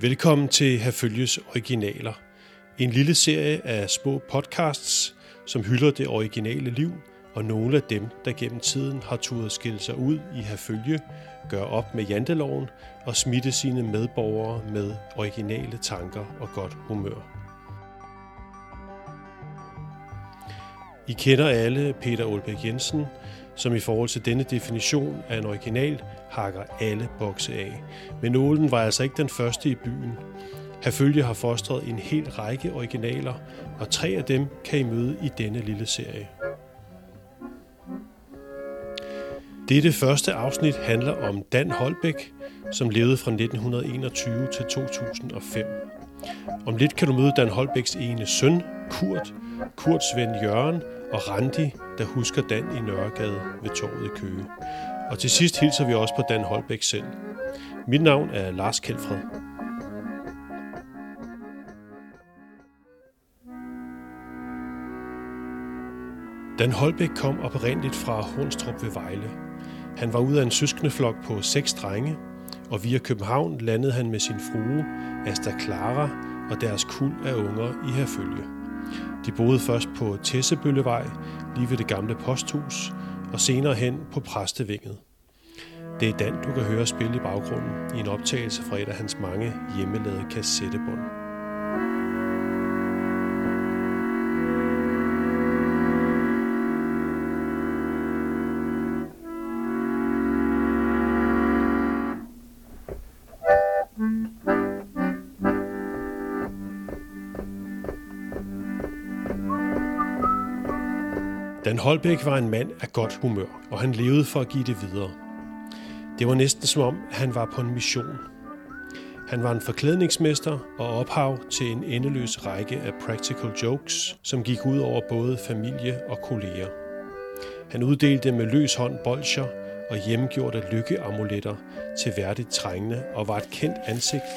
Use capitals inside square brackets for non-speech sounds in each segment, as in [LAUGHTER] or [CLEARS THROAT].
Velkommen til Herfølges Originaler. En lille serie af små podcasts, som hylder det originale liv og nogle af dem, der gennem tiden har turet skille sig ud i Herfølge, gør op med janteloven og smitte sine medborgere med originale tanker og godt humør. I kender alle Peter Olbæk Jensen, som i forhold til denne definition af en original hakker alle bokse af. Men nålen var altså ikke den første i byen. Herfølge har fostret en hel række originaler, og tre af dem kan I møde i denne lille serie. Dette første afsnit handler om Dan Holbæk, som levede fra 1921 til 2005. Om lidt kan du møde Dan Holbæks ene søn, Kurt, Kurts ven Jørgen og Randi, der husker Dan i Nørregade ved torvet i Køge. Og til sidst hilser vi også på Dan Holbæk selv. Mit navn er Lars Kjeldfred. Dan Holbæk kom oprindeligt fra Hornstrup ved Vejle. Han var ud af en søskendeflok på seks drenge, og via København landede han med sin frue, Asta Clara, og deres kul af unger i herfølge. De boede først på Tessebøllevej, lige ved det gamle posthus, og senere hen på Præstevinget. Det er Dan, du kan høre spille i baggrunden i en optagelse fra et af hans mange hjemmelavede kassettebånd. Dan Holbæk var en mand af godt humør, og han levede for at give det videre. Det var næsten som om, han var på en mission. Han var en forklædningsmester og ophav til en endeløs række af practical jokes, som gik ud over både familie og kolleger. Han uddelte med løs hånd bolcher og hjemmegjorte lykkeamuletter til værdigt trængende og var et kendt ansigt,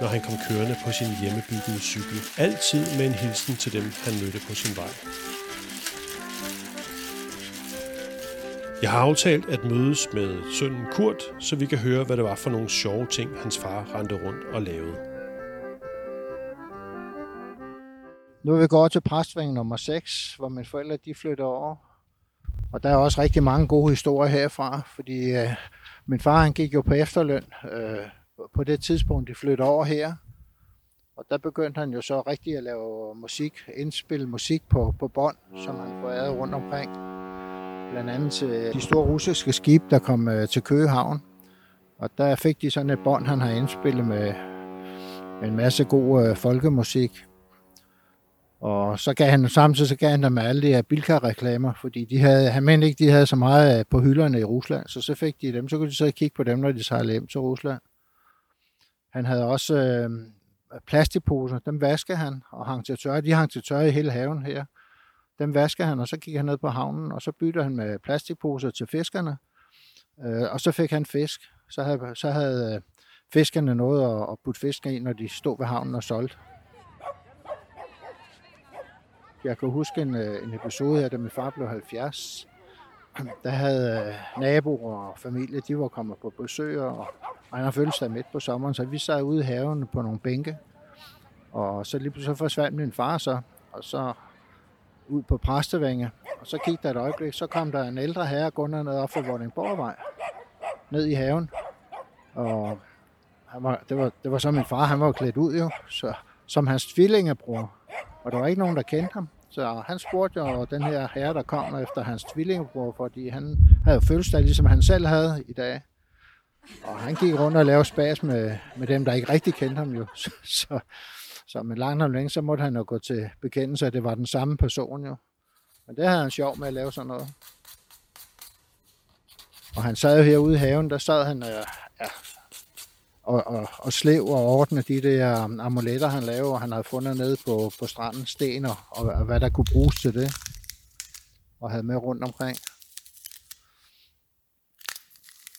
når han kom kørende på sin hjemmebyggede cykel. Altid med en hilsen til dem, han mødte på sin vej. Jeg har aftalt at mødes med sønnen Kurt, så vi kan høre, hvad det var for nogle sjove ting, hans far rendte rundt og lavede. Nu er vi gået til præstving nummer 6, hvor mine forældre de flytter over. Og der er også rigtig mange gode historier herfra, fordi øh, min far han gik jo på efterløn øh, på det tidspunkt, de flyttede over her. Og der begyndte han jo så rigtig at lave musik, indspille musik på, på bånd, som han får rundt omkring blandt andet til de store russiske skibe, der kom øh, til Køgehavn. Og der fik de sådan et bånd, han har indspillet med, en masse god øh, folkemusik. Og så gav han samtidig så gav han dem alle de her Bilka-reklamer, fordi de havde, han mente ikke, de havde så meget øh, på hylderne i Rusland, så så fik de dem, så kunne de så kigge på dem, når de sejlede hjem til Rusland. Han havde også øh, plastikposer, dem vaskede han og hang til tørre. De hang til tørre i hele haven her. Dem vasker han, og så gik han ned på havnen, og så bytter han med plastikposer til fiskerne. Øh, og så fik han fisk. Så havde, så havde øh, fiskerne noget at, at putte fisk i, når de stod ved havnen og solgte. Jeg kan huske en, øh, en episode her, da min far blev 70. [CLEARS THROAT] Der havde øh, naboer og familie, de var kommet på besøg, og, og han har følt sig midt på sommeren, så vi sad ude i haven på nogle bænke. Og så lige pludselig forsvandt min far så, og så ud på Præstevinge. Og så gik der et øjeblik, så kom der en ældre herre gående ned op for Vordingborgvej, ned i haven. Og han var, det, var, det var så min far, han var klædt ud jo, så, som hans tvillingebror. Og der var ikke nogen, der kendte ham. Så han spurgte jo den her herre, der kom efter hans tvillingebror, fordi han havde fødselsdag, ligesom han selv havde i dag. Og han gik rundt og lavede spas med, med dem, der ikke rigtig kendte ham jo. [LAUGHS] Så, så, så med langt og længe, så måtte han jo gå til bekendelse, at det var den samme person jo. Men det havde han sjov med at lave sådan noget. Og han sad jo herude i haven, der sad han øh, ja, og, og, og slev og ordnede de der um, amuletter, han lavede, og han havde fundet nede på, på stranden sten og, og hvad der kunne bruges til det. Og havde med rundt omkring.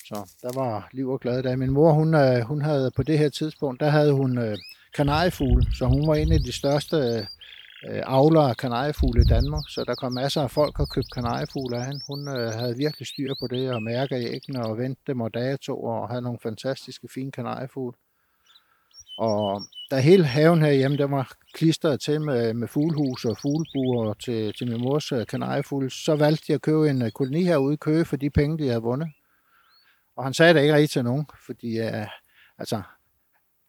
Så der var liv og glade dage. Min mor, hun, øh, hun havde på det her tidspunkt, der havde hun øh, kanariefugle, så hun var en af de største øh, avlere af kanariefugle i Danmark, så der kom masser af folk og købte kanariefugle af hende. Hun øh, havde virkelig styr på det, og mærker æggene og vendte dem og dato og havde nogle fantastiske fine kanariefugle. Og da hele haven herhjemme, der var klistret til med, med fuglehus og fuglebuer til, til min mors øh, kanariefugle, så valgte de at købe en øh, koloni herude i Køge for de penge, de havde vundet. Og han sagde det ikke rigtig til nogen, fordi øh, altså,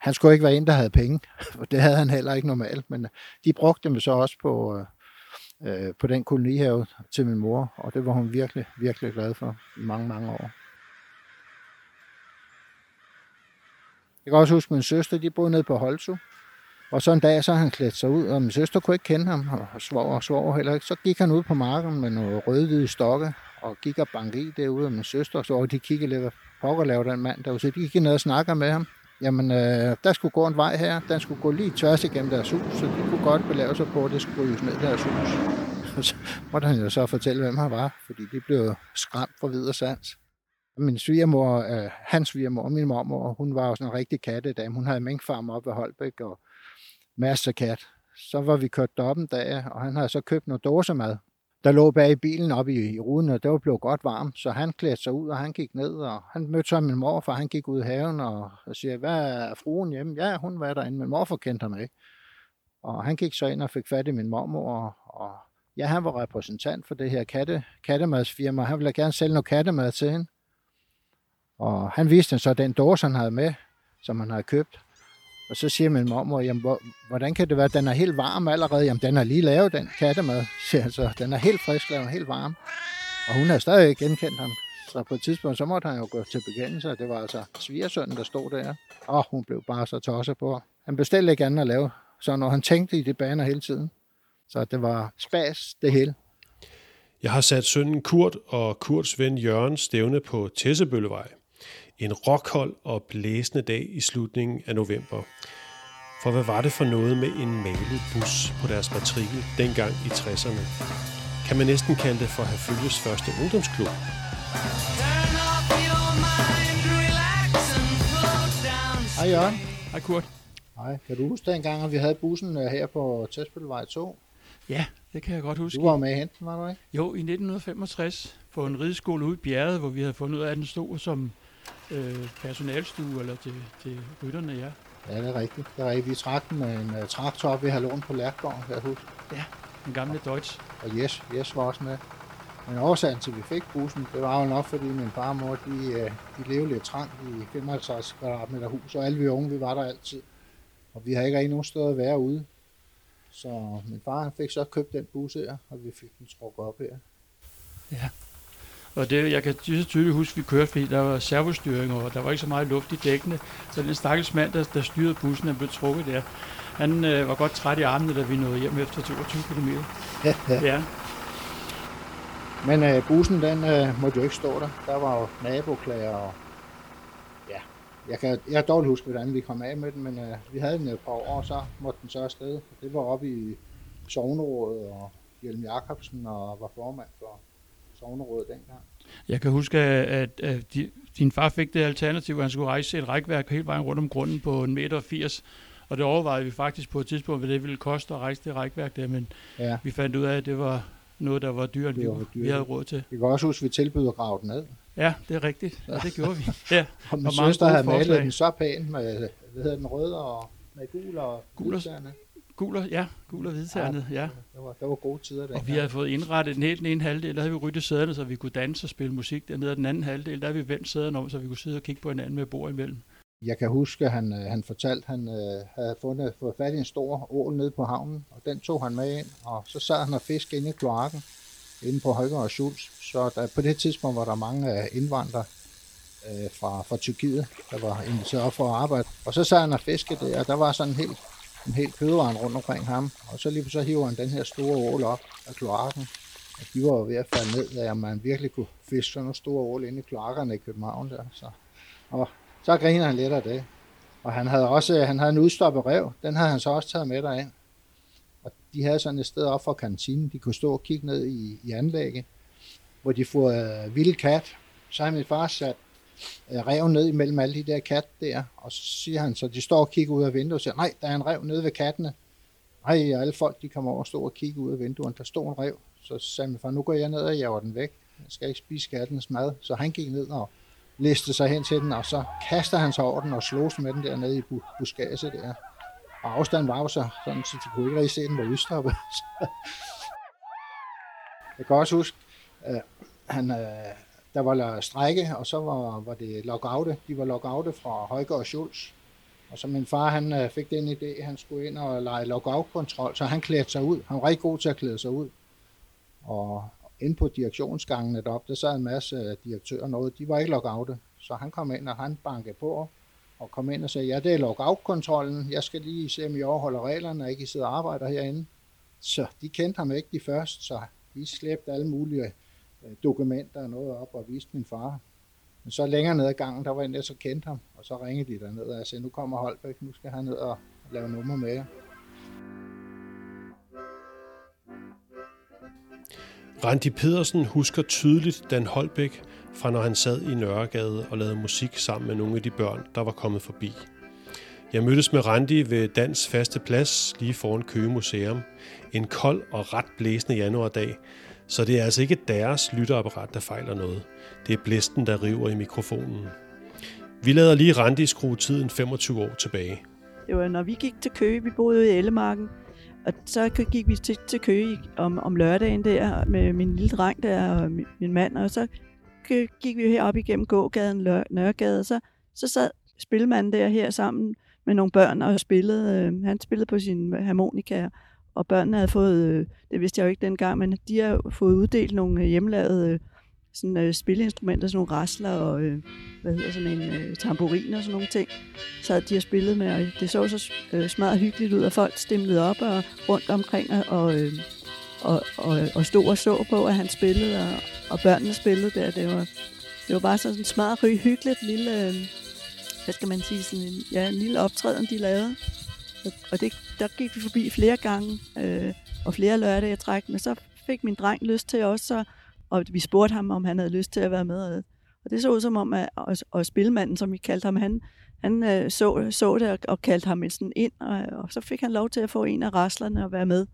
han skulle ikke være en, der havde penge, [LAUGHS] for det havde han heller ikke normalt, men øh, de brugte dem så også på, øh, øh på den kolonihave til min mor, og det var hun virkelig, virkelig glad for i mange, mange år. Jeg kan også huske, at min søster, de boede nede på Holzu. Og så en dag, så han klædt sig ud, og min søster kunne ikke kende ham, og svor og svor heller ikke. Så gik han ud på marken med nogle rødhvide stokke, og gik og bankede i derude, og min søster, så de kiggede lidt, hvad pokker laver den mand derude. Så de gik ned og snakker med ham. Jamen, øh, der skulle gå en vej her, den skulle gå lige tværs igennem deres hus, så de kunne godt belave sig på, at det skulle ryges ned deres hus. [LAUGHS] Og så måtte han jo så fortælle, hvem han var, fordi de blev skræmt for videre sans. Min svigermor, øh, hans svigermor, min mormor, hun var jo sådan en rigtig kattedame. Hun havde minkfarm op ved Holbæk og masser af kat. Så var vi kørt op en dag, og han havde så købt noget dåsemad. Der lå bag i bilen oppe i, i ruden, og det var blevet godt varmt, så han klædte sig ud, og han gik ned, og han mødte så min mor, for han gik ud i haven og, og siger, hvad er fruen hjemme? Ja, hun var derinde, men morfar kendte ham ikke. Og han gik så ind og fik fat i min mormor, og, og ja, han var repræsentant for det her katte, kattemadsfirma. Han ville gerne sælge noget kattemad til hende. Og han viste så den dåse, han havde med, som han havde købt. Og så siger min mormor, jamen, hvordan kan det være, den er helt varm allerede? Jamen, den har lige lavet den kattemad. [LAUGHS] Siger Så den er helt frisk lavet, helt varm. Og hun har stadig genkendt ham. Så på et tidspunkt, så måtte han jo gå til bekendelse, det var altså svigersønnen, der stod der. Og hun blev bare så tosset på. Han bestilte ikke andet at lave, så når han tænkte i det baner hele tiden. Så det var spas, det hele. Jeg har sat sønnen Kurt og Kurts ven Jørgen stævne på Tessebøllevej en rockhold og blæsende dag i slutningen af november. For hvad var det for noget med en malet bus på deres matrikel dengang i 60'erne? Kan man næsten kalde det for Herfølges første ungdomsklub? Hej Jørgen. Hej Kurt. Hej. Kan du huske dengang, at vi havde bussen øh, her på Testbølvej 2? Ja, det kan jeg godt huske. Du var med henten, var du ikke? Jo, i 1965 på en rideskole ude i bjerget, hvor vi havde fundet ud af, at den stod som øh, personalstue eller til, til rytterne, ja. Ja, det er rigtigt. Det er rigtigt. Vi trak den med en uh, traktor op ved Halvåen på Lærkgården, jeg huske. Ja, den gamle Deutsch. Og Jes, Jes var også med. Men årsagen til, at vi fik bussen, det var jo nok, fordi min far og mor, de, øh, de levede lidt trangt i 55 kvadratmeter hus, og alle vi unge, vi var der altid. Og vi har ikke rigtig nogen steder at være ude. Så min far han fik så købt den bus her, og vi fik den trukket op her. Ja. Og det, jeg kan lige så tydeligt huske, at vi kørte, fordi der var servostyring, og der var ikke så meget luft i dækkene. Så den stakkels mand, der, der styrede bussen, han blev trukket der. Han øh, var godt træt i armene, da vi nåede hjem efter 22 km. Ja, ja. ja. Men øh, bussen, den øh, måtte jo ikke stå der. Der var jo naboklager og ja, jeg kan, jeg kan dårligt huske, hvordan vi kom af med den, men øh, vi havde den et par år, og så måtte den så afsted. Det var oppe i Sognerådet, og Hjelm Jacobsen og var formand for sovnerådet dengang. Jeg kan huske, at, at de, din far fik det alternativ, at han skulle rejse et rækværk hele vejen rundt om grunden på en meter 80, og det overvejede vi faktisk på et tidspunkt, hvad det ville koste at rejse det rækværk der, men ja. vi fandt ud af, at det var noget, der var dyrt, vi, vi havde råd til. Vi kan også huske, at vi tilbyder gravet ned. Ja, det er rigtigt. Ja, det gjorde vi. [LAUGHS] Ja. og min og søster havde malet den så pænt med, hvad hedder den, røde og med gul og gul og, Gul og, ja, gul og hvidternet, ja. ja. Det var, det var gode tider. Og vi havde fået indrettet den helt den ene halvdel, der havde vi ryddet sæderne, så vi kunne danse og spille musik. Dernede den anden halvdel, der havde vi vendt sæderne om, så vi kunne sidde og kigge på hinanden med bord imellem. Jeg kan huske, at han, øh, han fortalte, at han øh, havde fundet, fået fat i en stor ål nede på havnen, og den tog han med ind, og så sad han og fiskede inde i kloakken, inde på Højgaard og Schultz. Så der, på det tidspunkt var der mange øh, indvandrere øh, fra, fra Tyrkiet, der var inviteret op for at arbejde. Og så sad han og fiskede det, og der var sådan en helt en hel kødvaren rundt omkring ham, og så lige så hiver han den her store ål op af kloakken. Og de var jo ved at falde ned, at man virkelig kunne fiske sådan nogle store ål inde i kloakkerne i København der. Så. Og så griner han lidt af det. Og han havde også han havde en udstoppet rev, den havde han så også taget med derind. Og de havde sådan et sted op for kantinen, de kunne stå og kigge ned i, i anlægget, hvor de får øh, vild kat. Så har min far sat øh, rev ned imellem alle de der katte der, og så siger han, så de står og kigger ud af vinduet og siger, nej, der er en rev nede ved kattene. Nej, alle folk, de kommer over og står og kigger ud af vinduet, der står en rev. Så sagde min far, nu går jeg ned og jager den væk. Jeg skal ikke spise kattens mad. Så han gik ned og listede sig hen til den, og så kaster han sig over den og slås med den der nede i buskage der. Og afstanden var jo så sådan, så de kunne ikke rigtig se, at den var udstoppet. [LAUGHS] Jeg kan også huske, at han, øh, der var strække, og så var, var det lockoute. De var lockoute fra Højgaard og Schulz. Og så min far, han øh, fik den idé, at han skulle ind og lege lockout-kontrol, så han klædte sig ud. Han var rigtig god til at klæde sig ud. Og ind på direktionsgangene deroppe, der sad en masse øh, direktører noget. De var ikke lockoute, så han kom ind, og han bankede på og kom ind og sagde, ja, det er lockout-kontrollen. Jeg skal lige se, om I overholder reglerne, og ikke I sidder og arbejder herinde. Så de kendte ham ikke de først, så de slæbte alle mulige Øh, dokumenter og noget op og viste min far. Men så længere ned ad gangen, der var en der, så kendte ham, og så ringede de derned og sagde, nu kommer Holbæk, nu skal han ned og lave nummer med jer. Randi Pedersen husker tydeligt Dan Holbæk fra når han sad i Nørregade og lavede musik sammen med nogle af de børn, der var kommet forbi. Jeg mødtes med Randi ved Dans faste plads lige foran Køge Museum. En kold og ret blæsende januardag, så det er altså ikke deres lytterapparat, der fejler noget. Det er blæsten, der river i mikrofonen. Vi lader lige Randi skrue tiden 25 år tilbage. Det var, når vi gik til Køge, vi boede i Ellemarken, og så gik vi til, til Køge om, om lørdagen der med min lille dreng der og min, min mand, og så gik vi herop igennem gågaden, Nørregade, så, så sad spilmanden der her sammen med nogle børn og spillede. Øh, han spillede på sin harmonika, og børnene havde fået, øh, det vidste jeg jo ikke dengang, men de har fået uddelt nogle øh, hjemmelavede øh, sådan, øh, spilleinstrumenter, sådan nogle rasler og øh, hvad hedder sådan en øh, tamburin og sådan nogle ting. Så de har spillet med, og det så så øh, smadret hyggeligt ud, og folk stemlede op og rundt omkring og, øh, og, og, og stod og så på, at han spillede, og, og børnene spillede der. Det var, det var bare sådan en smadret hyggeligt lille, øh, hvad skal man sige, sådan en, ja, en lille optræden, de lavede. Og det, der gik vi forbi flere gange, øh, og flere lørdage jeg træk, men så fik min dreng lyst til også, og vi spurgte ham, om han havde lyst til at være med. Og det så ud som om, at og, og spilmanden, som vi kaldte ham, han, han øh, så, så det og, og kaldte ham sådan ind, og, og så fik han lov til at få en af raslerne og være med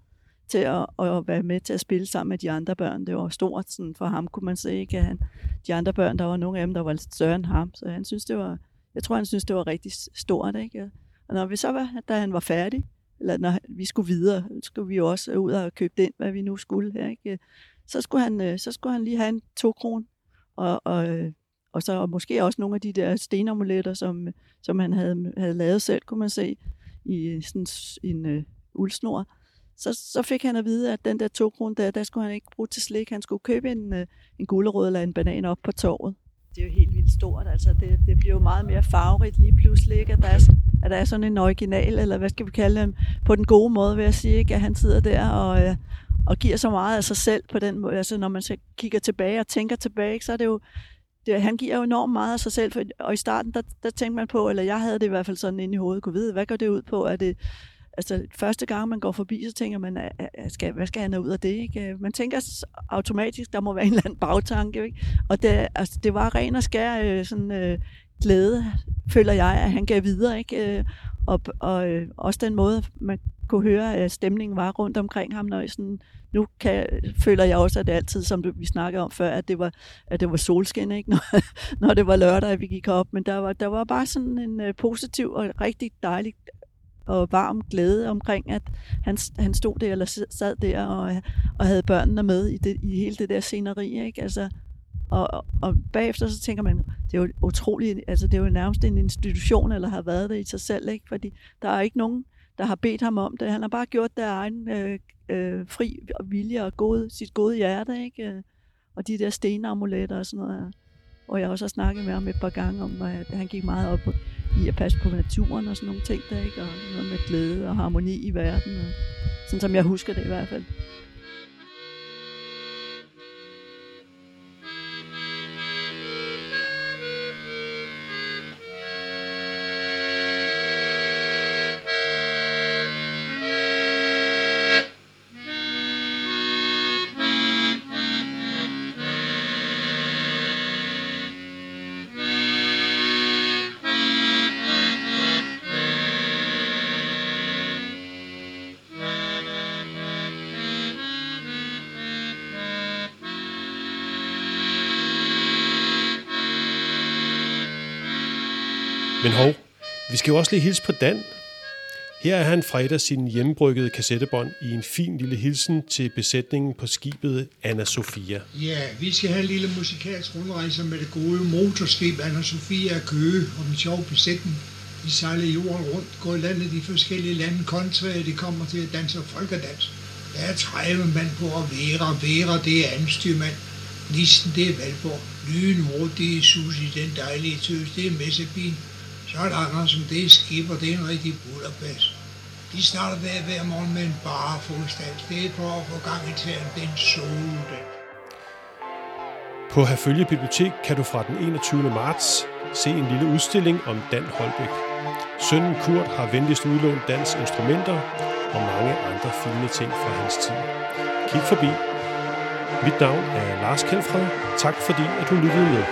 til at, at være med til at spille sammen med de andre børn. Det var stort sådan, for ham, kunne man se. Ikke? Han, de andre børn, der var nogle af dem, der var lidt større end ham, så han synes, det var, jeg tror, han synes, det var rigtig stort. Ikke? Og når vi så var, da han var færdig, eller når vi skulle videre, skulle vi også ud og købe den, hvad vi nu skulle her, ikke? Så skulle han, øh, så skulle han lige have en to kron, og, og, øh, og så og måske også nogle af de der stenamuletter, som, som han havde, havde lavet selv, kunne man se, i sådan en øh, uh, uldsnor. Så, så fik han at vide, at den der to kron der, der skulle han ikke bruge til slik. Han skulle købe en, uh, en gulerod eller en banan op på torvet. Det er jo helt vildt stort. Altså, det, det bliver jo meget mere farverigt lige pludselig, ikke? At der er at der er sådan en original, eller hvad skal vi kalde dem, på den gode måde, vil jeg sige, ikke? at han sidder der og, øh, og giver så meget af sig selv på den måde. Altså når man så kigger tilbage og tænker tilbage, ikke, så er det jo, det, han giver jo enormt meget af sig selv, for, og i starten, der, der tænkte man på, eller jeg havde det i hvert fald sådan inde i hovedet, kunne vide, hvad går det ud på? Er det, altså første gang man går forbi, så tænker man, skal, hvad skal han ud af det? Ikke? Øh, man tænker automatisk, der må være en eller anden bagtanke. Ikke? Og det, altså, det var ren og skær øh, sådan, øh, glæde, føler jeg, at han gav videre. Ikke? Øh, og, og øh, også den måde, man kunne høre, at stemningen var rundt omkring ham, når jeg sådan, nu kan, føler jeg også, at det altid, som vi snakkede om før, at det var, at det var solskin, ikke? [LAUGHS] Når, når det var lørdag, at vi gik op. Men der var, der var bare sådan en positiv og rigtig dejlig og varm glæde omkring, at han, han stod der eller sad der og, og havde børnene med i, det, i hele det der sceneri. Ikke? Altså, og, og bagefter så tænker man, det er jo utroligt, altså det er jo nærmest en institution, eller har været det i sig selv, ikke? fordi der er ikke nogen, der har bedt ham om det. Han har bare gjort det af egen øh, øh, fri og vilje og gode, sit gode hjerte, ikke? Øh, og de der stenamuletter og sådan noget. Og jeg har også snakket med ham et par gange om, at han gik meget op i at passe på naturen og sådan nogle ting der, ikke? Og noget med glæde og harmoni i verden. Og, sådan som jeg husker det i hvert fald. Men hov, vi skal jo også lige hilse på Dan. Her er han fredag sin hjemmebryggede kassettebånd i en fin lille hilsen til besætningen på skibet Anna Sofia. Ja, vi skal have en lille musikalsk rundrejse med det gode motorskib Anna Sofia af Køge og en sjov besætning. De sejler jorden rundt, går i landet i forskellige lande, kontra de kommer til at danse folkedans. Der er 30 mand på, og Vera, Vera det er anstyrmand. Nissen det er Valborg. Lynmor det Susi, den dejlige tøs, det er Messebin. Så er der Andersen, det er Skipper, det er en rigtig bullerbas. De starter hver, hver morgen med en bare fodstand. Det er for at få gang i tæren, det er en soldag. På Herfølge Bibliotek kan du fra den 21. marts se en lille udstilling om Dan Holbæk. Sønnen Kurt har venligst udlånt Dans instrumenter og mange andre fine ting fra hans tid. Kig forbi. Mit navn er Lars Kjeldfred. Tak fordi at du lyttede med.